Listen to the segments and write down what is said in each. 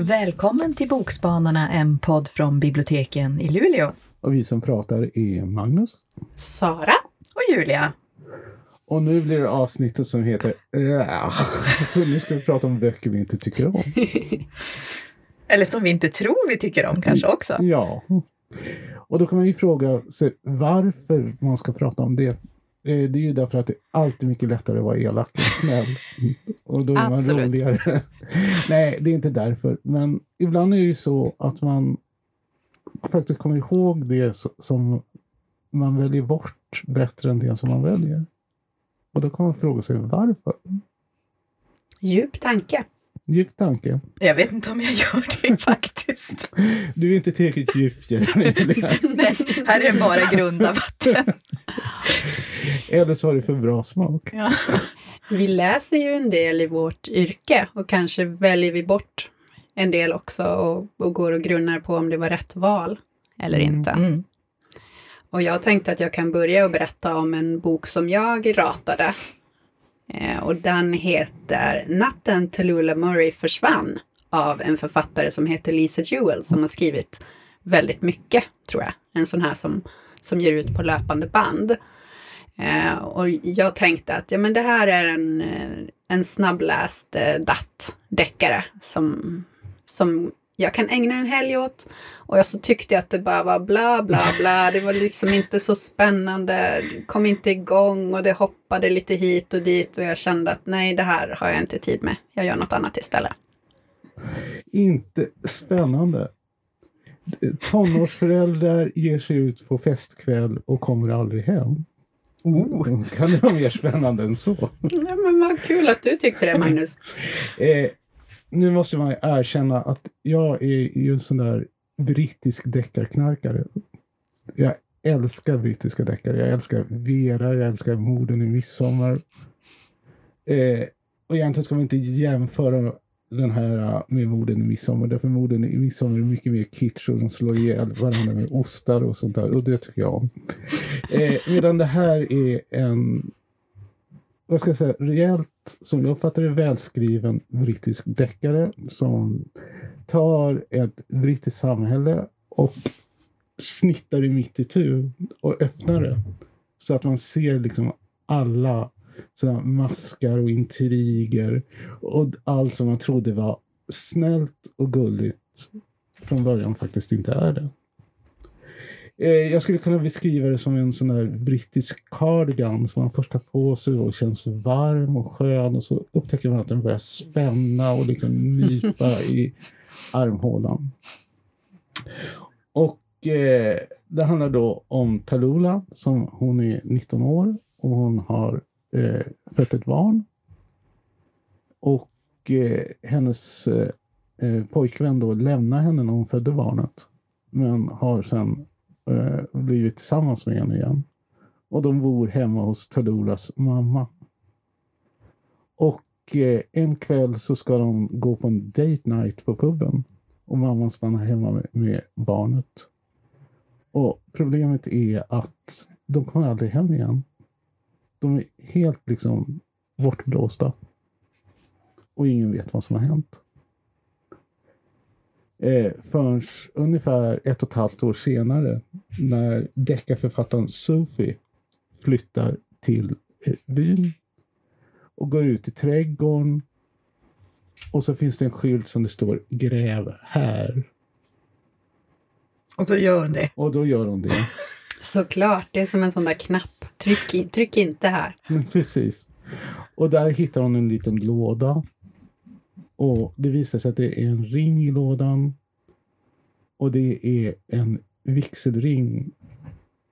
Välkommen till Bokspanarna, en podd från biblioteken i Luleå. Och vi som pratar är Magnus. Sara och Julia. Och nu blir det avsnittet som heter äh, Nu ska vi prata om böcker vi inte tycker om. Eller som vi inte tror vi tycker om kanske också. Ja. Och då kan man ju fråga sig varför man ska prata om det. Eh, Det är ju därför att det är alltid mycket lättare att vara elak än snäll. Och då är man Absolut. roligare. Nej, det är inte därför. Men ibland är det ju så att man faktiskt kommer ihåg det som man väljer bort bättre än det som man väljer. Och då kan man fråga sig varför. Djup tanke. Djup tanke. Jag vet inte om jag gör det faktiskt. Du är inte tillräckligt Julia. Nej, här är det bara grunda vatten. Eller så har du för bra smak. Ja. Vi läser ju en del i vårt yrke och kanske väljer vi bort en del också och, och går och grunnar på om det var rätt val eller Mm. inte. Mm. Och jag tänkte att jag kan börja och berätta om en bok som jag ratade. Eh, och den heter Natten Tallulah Murray försvann av en författare som heter Lisa Jewell som har skrivit väldigt mycket, tror jag. En sån här som, som ger ut på löpande band. Eh, och jag tänkte att ja, men det här är en, eh, en snabbläst eh, datt-deckare som, som jag kan ägna en helg åt. Och jag så tyckte jag att det bara var bla bla bla. Det var liksom inte så spännande. Kom inte igång och det hoppade lite hit och dit. Och jag kände att nej, det här har jag inte tid med. Jag gör något annat istället. Inte spännande. Tonårsföräldrar ger sig ut på festkväll och kommer aldrig hem. Oh. Kan det vara mer spännande än så? Ja, men vad kul att du tyckte det, Magnus. Eh, nu måste man erkänna att jag är ju en sån där brittisk deckarknarkare. Jag älskar brittiska deckare. Jag älskar Vera, jag älskar Morden i midsommar. Eh, och egentligen ska man inte jämföra den här eh, med Morden i midsommar. Därför Morden i midsommar är mycket mer kitsch och de slår ihjäl varandra med ostar och sånt där. Och det tycker jag om. Eh, medan det här är en vad ska jag säga, rejält, som jag uppfattar det, välskriven brittisk deckare som tar ett brittiskt samhälle och snittar det mitt i tur och öppnar det. Så att man ser liksom alla sådana maskar och intriger och allt som man trodde var snällt och gulligt från början faktiskt inte är det. Eh, Jag skulle kunna beskriva det som en sån där brittisk cardigan som man först tar på sig och känns varm och skön och så upptäcker man att den börjar spänna och liksom nypa i armhålan. Och eh, det handlar då om Tallulah som hon är 19 år och hon har eh, fött ett barn. Och eh, hennes eh, eh, pojkvän då lämnar henne när hon födde barnet. Men har sen eh, blivit tillsammans med henne igen. Och de bor hemma hos Tallulas mamma. Och eh, en kväll så ska de gå på en date night på puben. Och mamman stannar hemma med, med barnet. Och problemet är att de kommer aldrig hem igen. De är helt liksom bortblåsta. Och ingen vet vad som har hänt. Eh, förrän ungefär ett och ett halvt år senare när deckarförfattaren Sophie flyttar till eh, byn och går ut i trädgården och så finns det en skylt som det står gräv här. Och då gör hon det. Och då gör hon det. Såklart, det är som en sån där knapp. Tryck, in, tryck inte här. Precis. Och där hittar hon en liten låda. Och det visar sig att det är en ring i lådan. Och det är en vigselring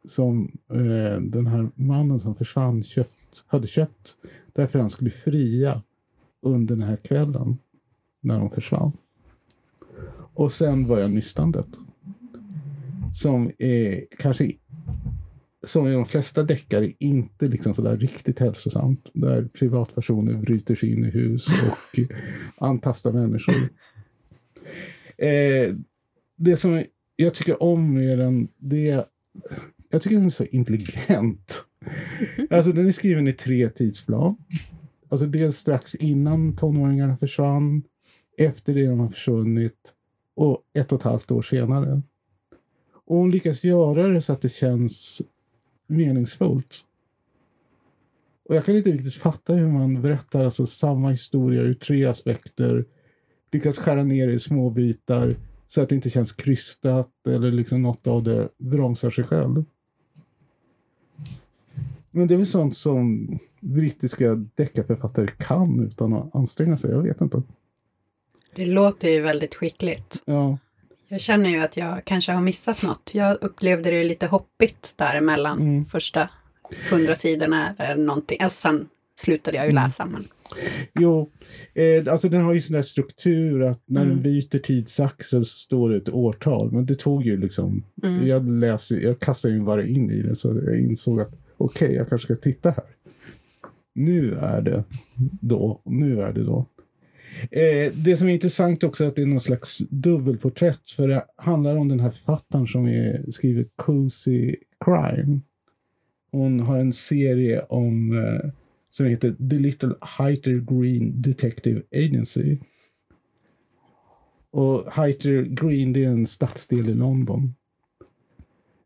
som eh, den här mannen som försvann köpt, hade köpt därför han skulle fria under den här kvällen när de försvann. Och sen börjar nystandet. Som är kanske som i de flesta deckare inte liksom sådär riktigt hälsosamt. Där privatpersoner bryter sig in i hus och antastar människor. Eh, det som jag tycker om med den, det jag tycker den är så intelligent. Alltså den är skriven i tre tidsplan. Alltså dels strax innan tonåringarna försvann, efter det de har försvunnit och ett och ett halvt år senare. Och hon lyckas göra det så att det känns meningsfullt. Och jag kan inte riktigt fatta hur man berättar alltså samma historia ur tre aspekter. Lyckas skära ner det i små bitar så att det inte känns krystat eller liksom något av det bromsar sig själv. Men det är väl sånt som brittiska deckarförfattare kan utan att anstränga sig. Jag vet inte. Det låter ju väldigt skickligt. Ja. Jag känner ju att jag kanske har missat något. Jag upplevde det lite hoppigt däremellan Mm. första hundra sidorna eller någonting. Alltså, sen slutade jag ju Mm. läsa. Men... Jo, eh, alltså den har ju sån där struktur att när Mm. den byter tidsaxel så står det ett årtal. Men det tog ju liksom, Mm. jag läser, jag kastade ju bara in i det så jag insåg att okej, jag kanske ska titta här. Nu är det då, nu är det då. Eh, det som är intressant också är att det är någon slags dubbelporträtt för det handlar om den här författaren som är, skriver Cozy Crime. Hon har en serie om eh, som heter The Little Highter Green Detective Agency. Och Highter Green det är en stadsdel i London.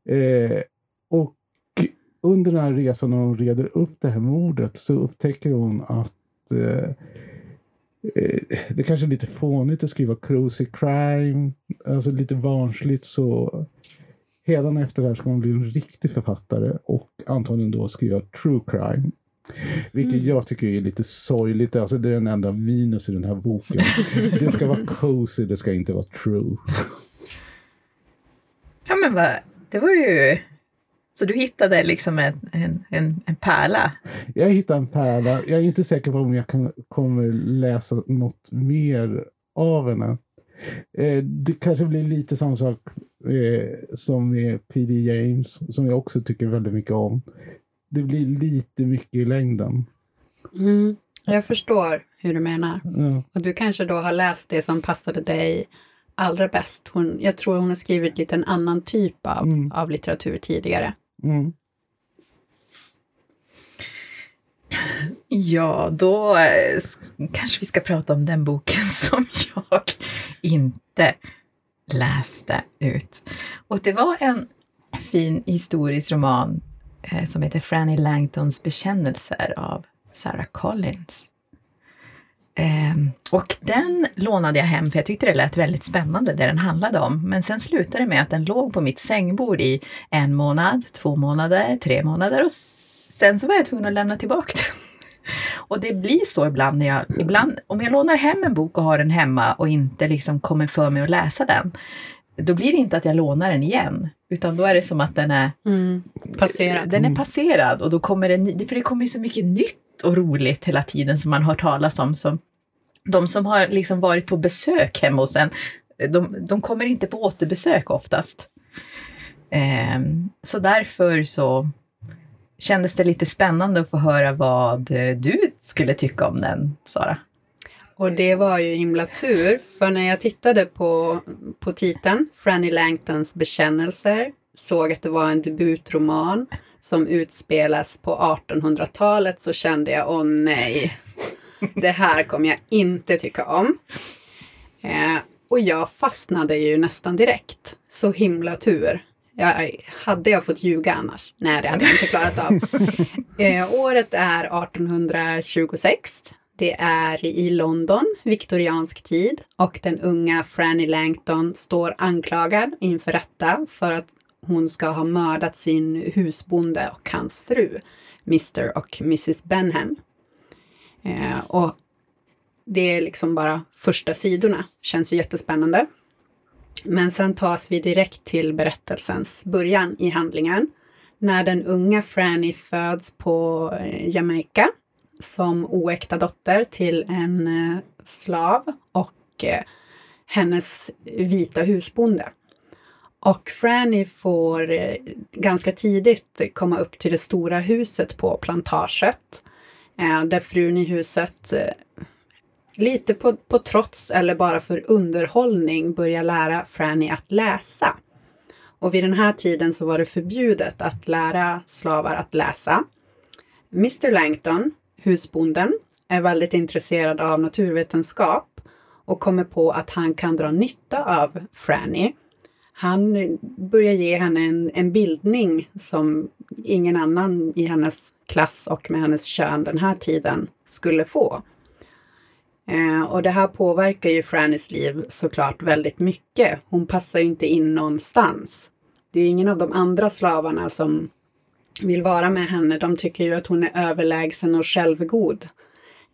Eh, och under den här resan när hon reder upp det här mordet så upptäcker hon att eh, det kanske är lite fånigt att skriva cruisy crime, alltså lite barnsligt så Hedan efter det här ska hon bli en riktig författare och antagligen då skriva true crime. Vilket jag tycker är lite sorgligt. Alltså det är den enda minus i den här boken. Det ska vara cozy, det ska inte vara true. Ja men vad, det var ju... Så du hittade liksom en, en, en, en pärla? Jag hittar en pärla. Jag är inte säker på om jag kan, kommer läsa något mer av henne. Eh, det kanske blir lite samma sak eh, som med P.D. James, som jag också tycker väldigt mycket om. Det blir lite mycket i längden. Mm. Jag förstår hur du menar. Ja. Och du kanske då har läst det som passade dig allra bäst. Hon, jag tror hon har skrivit lite en annan typ av, Mm. av litteratur tidigare. Mm. Ja, då eh, kanske vi ska prata om den boken som jag inte läste ut. Och det var en fin historisk roman eh, som heter Franny Langtons bekännelser av Sarah Collins. Ehm, och den lånade jag hem för jag tyckte det lät väldigt spännande det den handlade om. Men sen slutade det med att den låg på mitt sängbord i en månad, två månader, tre månader och sen så var jag tvungen att lämna tillbaka den. Och det blir så ibland när jag, ibland, om jag lånar hem en bok och har den hemma och inte liksom kommer för mig att läsa den, då blir det inte att jag lånar den igen, utan då är det som att den är Mm. Passerat. den är Mm. passerad och då kommer det, ny- för det kommer ju så mycket nytt och roligt hela tiden som man hör talas om. Som, de som har liksom varit på besök hemma hos en, de, de kommer inte på återbesök oftast. Ehm, så därför så kändes det lite spännande att få höra vad eh, du skulle tycka om den, Sara. Och det var ju himla tur, för när jag tittade på, på titeln, Franny Langtons bekännelser, såg att det var en debutroman som utspelas på 1800-talet, så kände jag, åh nej, det här kommer jag inte tycka om. Eh, och jag fastnade ju nästan direkt. Så himla tur. Jag, hade jag fått ljuga annars? Nej, det hade jag inte klarat av. Eh, året är 1826. Det är i London, viktoriansk tid, och den unga Franny Langton står anklagad inför rätta för att hon ska ha mördat sin husbonde och hans fru, Mr och Mrs Benham. Eh, och det är liksom bara första sidorna, känns ju jättespännande. Men sen tas vi direkt till berättelsens början i handlingen. När den unga Franny föds på eh, Jamaica som oäkta dotter till en eh, slav och eh, hennes vita husbonde. Och Franny får eh, ganska tidigt komma upp till det stora huset på plantaget. Där frun i huset lite på, på trots eller bara för underhållning börjar lära Franny att läsa. Och vid den här tiden så var det förbjudet att lära slavar att läsa. Mr Langton, husbonden, är väldigt intresserad av naturvetenskap och kommer på att han kan dra nytta av Franny. Han börjar ge henne en, en bildning som ingen annan i hennes klass och med hennes kön den här tiden skulle få. Eh, och det här påverkar ju Frannys liv såklart väldigt mycket. Hon passar ju inte in någonstans. Det är ingen av de andra slavarna som vill vara med henne. De tycker ju att hon är överlägsen och självgod.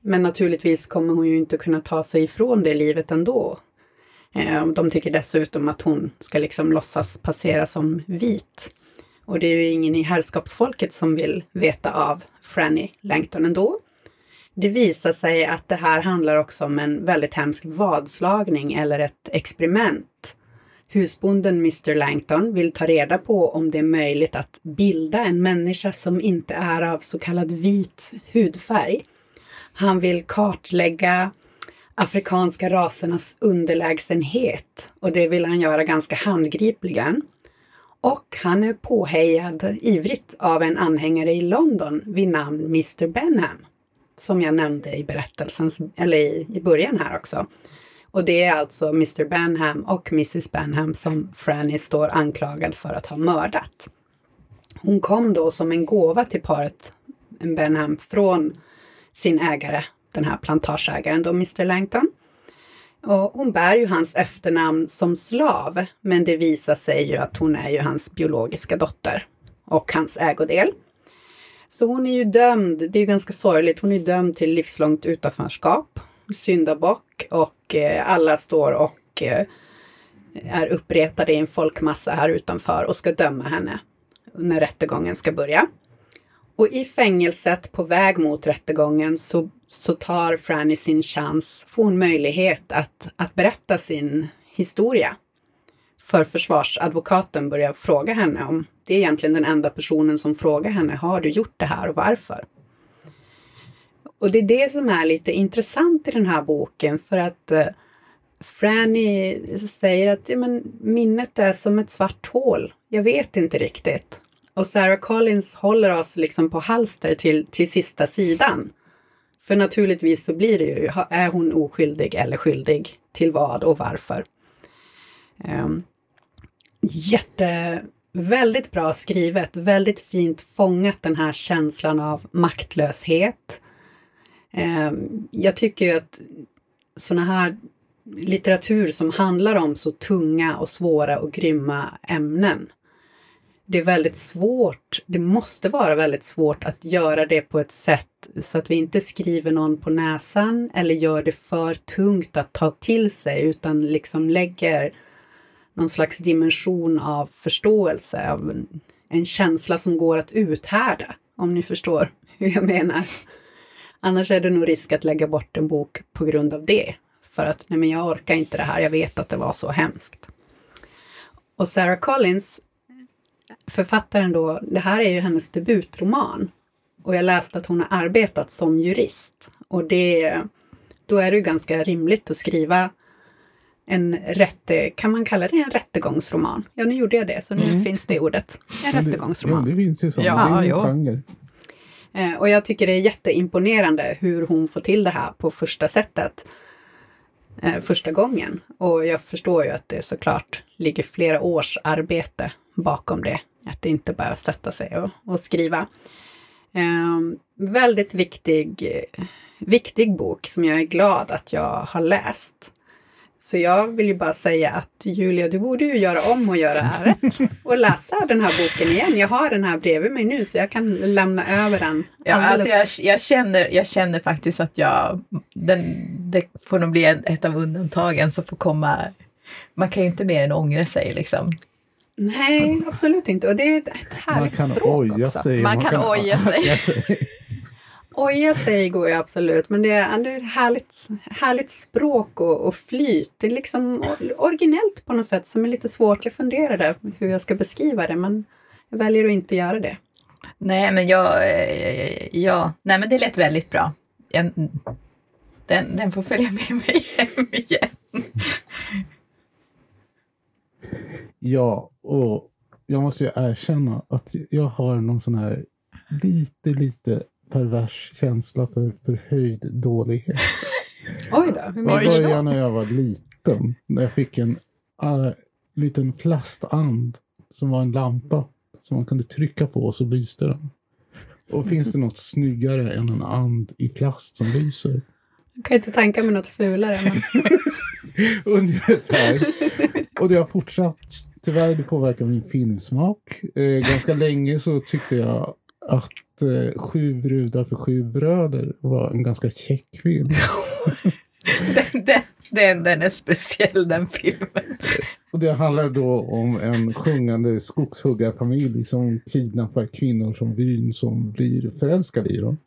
Men naturligtvis kommer hon ju inte kunna ta sig ifrån det livet ändå. Eh, de tycker dessutom att hon ska liksom låtsas passera som vit. Och det är ju ingen i herrskapsfolket som vill veta av Franny Langton ändå. Det visar sig att det här handlar också om en väldigt hemsk vadslagning eller ett experiment. Husbonden Mr Langton vill ta reda på om det är möjligt att bilda en människa som inte är av så kallad vit hudfärg. Han vill kartlägga afrikanska rasernas underlägsenhet och det vill han göra ganska handgripligen. Och han är påhejad ivrigt av en anhängare i London vid namn Mr Benham som jag nämnde i berättelsen, eller i, i början här också. Och det är alltså Mr Benham och Mrs Benham som Franny står anklagad för att ha mördat. Hon kom då som en gåva till paret Benham från sin ägare, den här plantageägaren då, Mr Langton. Och hon bär ju hans efternamn som slav, men det visar sig ju att hon är ju hans biologiska dotter och hans ägodel. Så hon är ju dömd, det är ju ganska sorgligt, hon är dömd till livslångt utanförskap, syndabock och eh, alla står och eh, är uppretade i en folkmassa här utanför och ska döma henne när rättegången ska börja. Och i fängelset på väg mot rättegången så, så tar Franny sin chans, får hon möjlighet att, att berätta sin historia. För försvarsadvokaten börjar fråga henne om, det är egentligen den enda personen som frågar henne, har du gjort det här och varför? Och det är det som är lite intressant i den här boken för att eh, Franny säger att ja, men, minnet är som ett svart hål. Jag vet inte riktigt. Och Sarah Collins håller oss liksom på halster till, till sista sidan. För naturligtvis så blir det ju, är hon oskyldig eller skyldig till vad och varför? Um, jätte, väldigt bra skrivet, väldigt fint fångat den här känslan av maktlöshet. Ehm, jag tycker ju att såna här litteratur som handlar om så tunga och svåra och grymma ämnen det är väldigt svårt, det måste vara väldigt svårt att göra det på ett sätt så att vi inte skriver någon på näsan eller gör det för tungt att ta till sig utan liksom lägger någon slags dimension av förståelse, av en, en känsla som går att uthärda, om ni förstår hur jag menar. Annars är det nog risk att lägga bort en bok på grund av det. För att, nej men jag orkar inte det här, jag vet att det var så hemskt. Och Sarah Collins författaren då, det här är ju hennes debutroman. Och jag läste att hon har arbetat som jurist. Och det, då är det ju ganska rimligt att skriva en rätte, kan man kalla det en rättegångsroman? Ja, nu gjorde jag det, så nu mm. finns det ordet. En ja, rättegångsroman. Ja, det finns ju så. Ja, det är ju genre. Eh, och jag tycker det är jätteimponerande hur hon får till det här på första sättet. Eh, första gången. Och jag förstår ju att det såklart ligger flera års arbete bakom det. Att det inte bara sätta sig och, och skriva. Eh, väldigt viktig, viktig bok som jag är glad att jag har läst. Så jag vill ju bara säga att Julia, du borde ju göra om och göra rätt och läsa den här boken igen. Jag har den här bredvid mig nu så jag kan lämna över den. Ja, alltså jag, jag, känner, jag känner faktiskt att jag, den, det får nog bli ett av undantagen som får komma. Man kan ju inte mer än ångra sig liksom. Nej, absolut inte. Och det är ett härligt man kan språk oja också. Sig, man, man kan, kan oja sig. Oja sig går ju absolut, men det är ändå ett härligt, härligt språk och, och flyt. Det är liksom originellt på något sätt som är lite svårt. Jag funderade hur jag ska beskriva det, men jag väljer att inte göra det. Nej, men jag, eh, ja, nej, men det lät väldigt bra. Jag, den, den får följa med mig hem igen. Ja, och jag måste ju erkänna att jag har någon sån här lite, lite pervers känsla för förhöjd dålighet. Oj då, hur Det menar du då? började när jag var liten. När jag fick en äh, liten plastand som var en lampa som man kunde trycka på och så lyste den. Och finns det något snyggare än en and i plast som lyser? Jag kan inte tänka mig något fulare. Men... Ungefär. Och det har fortsatt. Tyvärr, det påverkar min filmsmak. Eh, ganska länge så tyckte jag att eh, Sju brudar för sju bröder var en ganska käck film. Den, den, den, den är speciell den filmen. Och det handlar då om en sjungande skogshuggarfamilj som kidnappar kvinnor som vyn som blir förälskade i dem.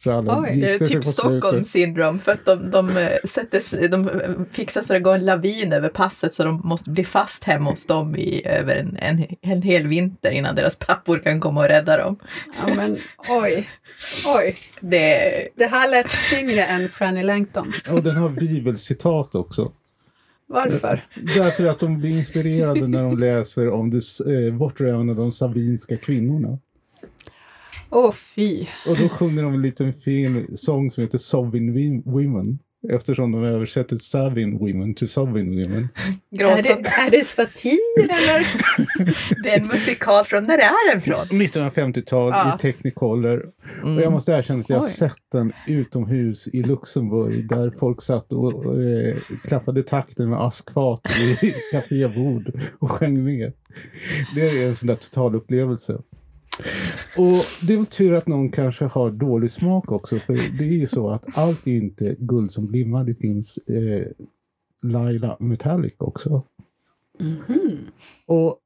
Så alla Oj, Det är typ Stockholm syndrom för att de, de, eh, sätter, sig- de fixar så det går en lavin över passet så de måste bli fast hemma hos dem i över en, en, en hel vinter innan deras pappor kan komma och rädda dem. Ja, men oj, oj. Det, Det här lät tyngre än Franny Langton. Och den har bibelcitat också. Varför? Därför att de blir inspirerade när de läser om det eh, bortrövande de savinska kvinnorna. Åh fy. Och då sjunger de en liten fin sång som heter Sovin Women. Eftersom de översätter Savin Women till Sovin Women. Är det, är det satir eller? det är en musikal från, när är den från? 1950-tal Ja. i Technicolor. Och Mm. jag måste erkänna att jag har sett den utomhus i Luxemburg där folk satt och, och eh, klaffade takten med askfat i kafébord och sjöng med. Det är en sån där totalupplevelse. Och det är väl tur att någon kanske har dålig smak också för det är ju så att allt är inte guld som glimmar. Det finns eh, Laila Metallic också. Mhm. Och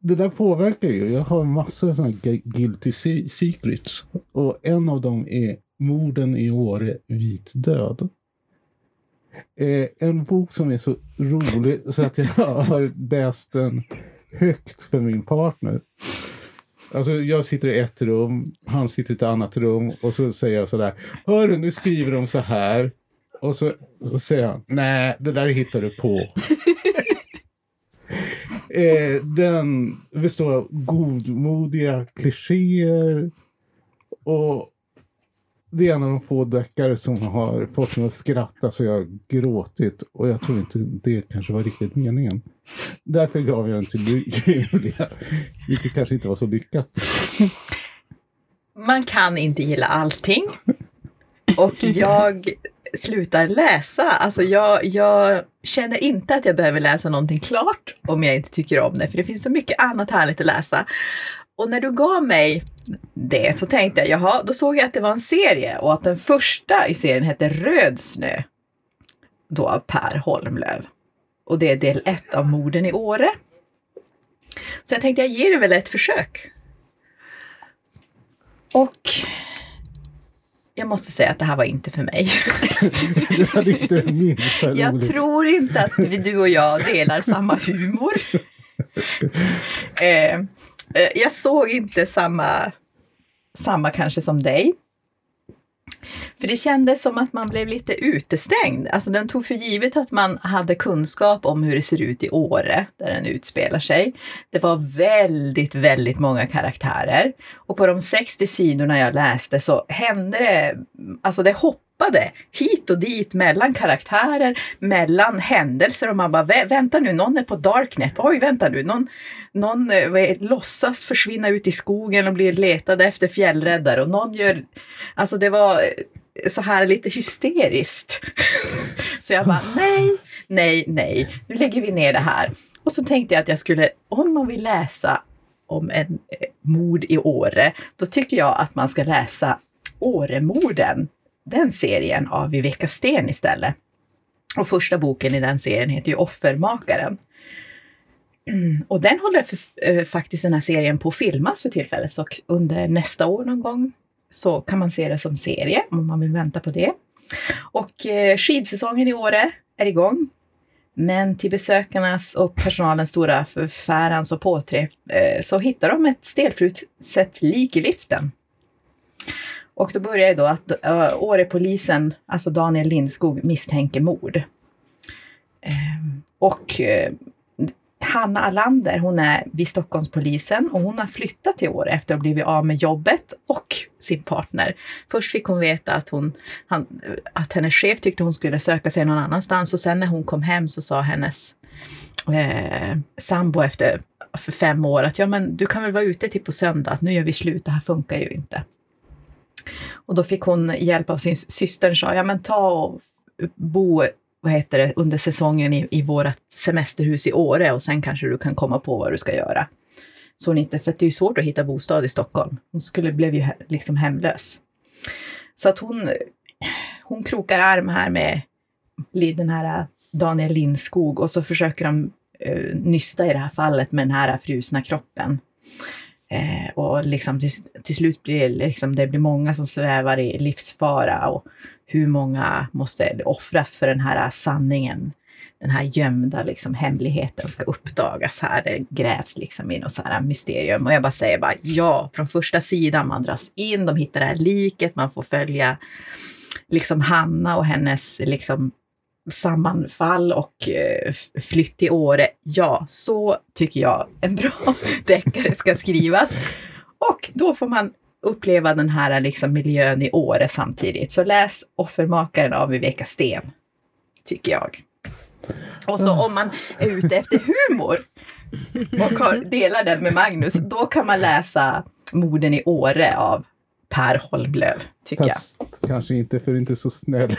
det där påverkar ju. Jag har massor av sådana guilty se- secrets. Och en av dem är Morden i Åre, vit död. Eh, en bok som är så rolig så att jag har läst den högt för min partner. Alltså jag sitter i ett rum, han sitter i ett annat rum och så säger jag sådär. Hörru, nu skriver de så här. Och så, så säger han, nej, det där hittar du på. Eh, den består av godmodiga klichéer och det är en av de få deckare som har fått mig att skratta så jag har gråtit och jag tror inte det kanske var riktigt meningen. Därför gav jag den till Julia, vilket kanske inte var så lyckat. Man kan inte gilla allting. Och jag slutar läsa. Alltså jag, jag känner inte att jag behöver läsa någonting klart om jag inte tycker om det. För det finns så mycket annat härligt att läsa. Och när du gav mig det så tänkte jag, jaha, då såg jag att det var en serie och att den första i serien hette Röd snö. Då av Per Holmlöv. Och det är del ett av morden i Åre. Så jag tänkte jag ger det väl ett försök. Och jag måste säga att det här var inte för mig. Du hade inte minsta Jag roligt. tror inte att vi, du och jag delar samma humor. eh, Eh, jag såg inte samma, samma kanske som dig. För det kändes som att man blev lite utestängd. Alltså den tog för givet att man hade kunskap om hur det ser ut i Åre, där den utspelar sig. Det var väldigt, väldigt många karaktärer. Och på de 60 sidorna jag läste så hände det, alltså det hoppade hit och dit mellan karaktärer, mellan händelser och man bara "Vä- vänta nu, någon är på Darknet, oj vänta nu, någon, någon eh, vad är- låtsas försvinna ut i skogen och blir letad efter fjällräddare och någon gör, alltså det var eh, så här lite hysteriskt. Så jag bara nej, nej, nej, nu lägger vi ner det här. Och så tänkte jag att jag skulle, om man vill läsa om en eh, mord i Åre, då tycker jag att man ska läsa Åremorden, den serien av Viveka Sten istället. Och första boken i den serien heter ju Offermakaren. Mm, Och den håller för, eh, faktiskt den här serien på att filmas för tillfället, så under nästa år någon gång så kan man se det som serie om man vill vänta på det. Och eh, skidsäsongen i Åre är igång. Men till besökarnas och personalens stora förfärans och påträff eh, så hittar de ett stelfruset lik i liften. Och då börjar det då att eh, uh, Årepolisen, alltså Daniel Lindskog, misstänker mord. Uh, och uh, Hanna Alander, hon är vid Stockholmspolisen och hon har flyttat till Åre efter att ha blivit av med jobbet och sin partner. Först fick hon veta att, hon, han, att hennes chef tyckte hon skulle söka sig någon annanstans och sen när hon kom hem så sa hennes eh, sambo efter för fem år att ja men du kan väl vara ute till på söndag, nu gör vi slut, det här funkar ju inte. Och då fick hon hjälp av sin syster och sa ja men ta och bo vad heter det, under säsongen i, i vårt semesterhus i Åre och sen kanske du kan komma på vad du ska göra. Så hon inte, för det är ju svårt att hitta bostad i Stockholm. Hon skulle, blev ju liksom hemlös. Så att hon, hon krokar arm här med den här äh, Daniel Lindskog och så försöker de uh, nysta i det här fallet med den här frusna kroppen. Eh, och liksom till, till slut blir det, liksom, det blir många som svävar i livsfara och hur många måste offras för den här sanningen? Den här gömda liksom, hemligheten ska uppdagas här. Det grävs liksom i något så här mysterium. Och jag bara säger bara ja, från första sidan man dras in, de hittar det här liket, man får följa liksom Hanna och hennes liksom sammanfall och eh, flytt till Åre. Ja, så tycker jag en bra deckare ska skrivas. Och då får man uppleva den här liksom miljön i Åre samtidigt. Så läs Offermakaren av Viveka Sten, tycker jag. Och så om man är ute efter humor och delar den med Magnus, då kan man läsa Morden i Åre av Per Holmlöv, tycker Fast, jag. Kanske inte för inte så snäll.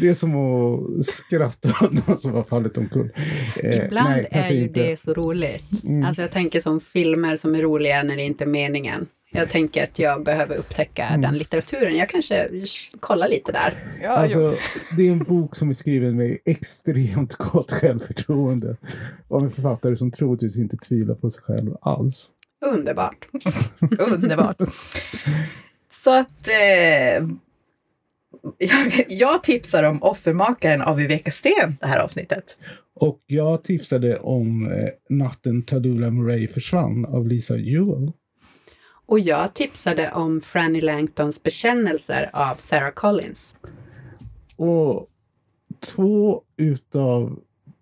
det är som att skratta åt någon som har fallit omkull. Eh, Ibland nej, är ju inte. det så roligt. Mm. Alltså jag tänker som filmer som är roliga när det inte är meningen. Jag tänker att jag behöver upptäcka mm. den litteraturen. Jag kanske kollar lite där. Ja, alltså, det är en bok som är skriven med extremt gott självförtroende. Av en författare som troligtvis inte tvivlar på sig själv alls. Underbart. Underbart. Så att eh, jag, jag tipsar om Offermakaren av Viveka Sten det här avsnittet. Och jag tipsade om eh, Natten Tadula Murray försvann av Lisa Jewell. Och jag tipsade om Franny Langtons bekännelser av Sarah Collins. Och två utav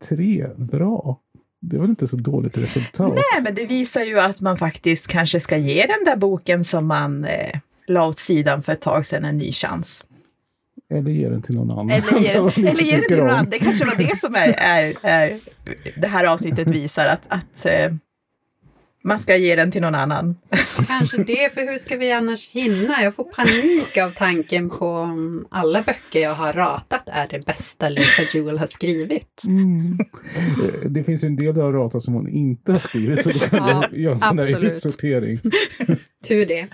tre bra. Det är väl inte så dåligt resultat? Nej, men det visar ju att man faktiskt kanske ska ge den där boken som man eh, la åt sidan för ett tag sedan en ny chans. Eller ge den till någon annan. Eller ge den, eller ge den till någon annan. Det kanske var det som är, är, är det här avsnittet visar, att, att eh, man ska ge den till någon annan. Kanske det, för hur ska vi annars hinna? Jag får panik av tanken på om alla böcker jag har ratat är det bästa Lisa Jewell har skrivit. Mm. Det finns ju en del du har ratat som hon inte har skrivit, så då kan ja, jag göra en sån här utsortering. Tur det.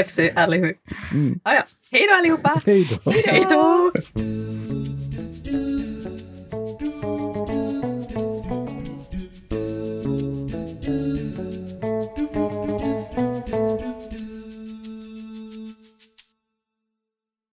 Absolut, eller hur? Mm. Ah, ja. Hej då allihopa! Hej då! Hej då!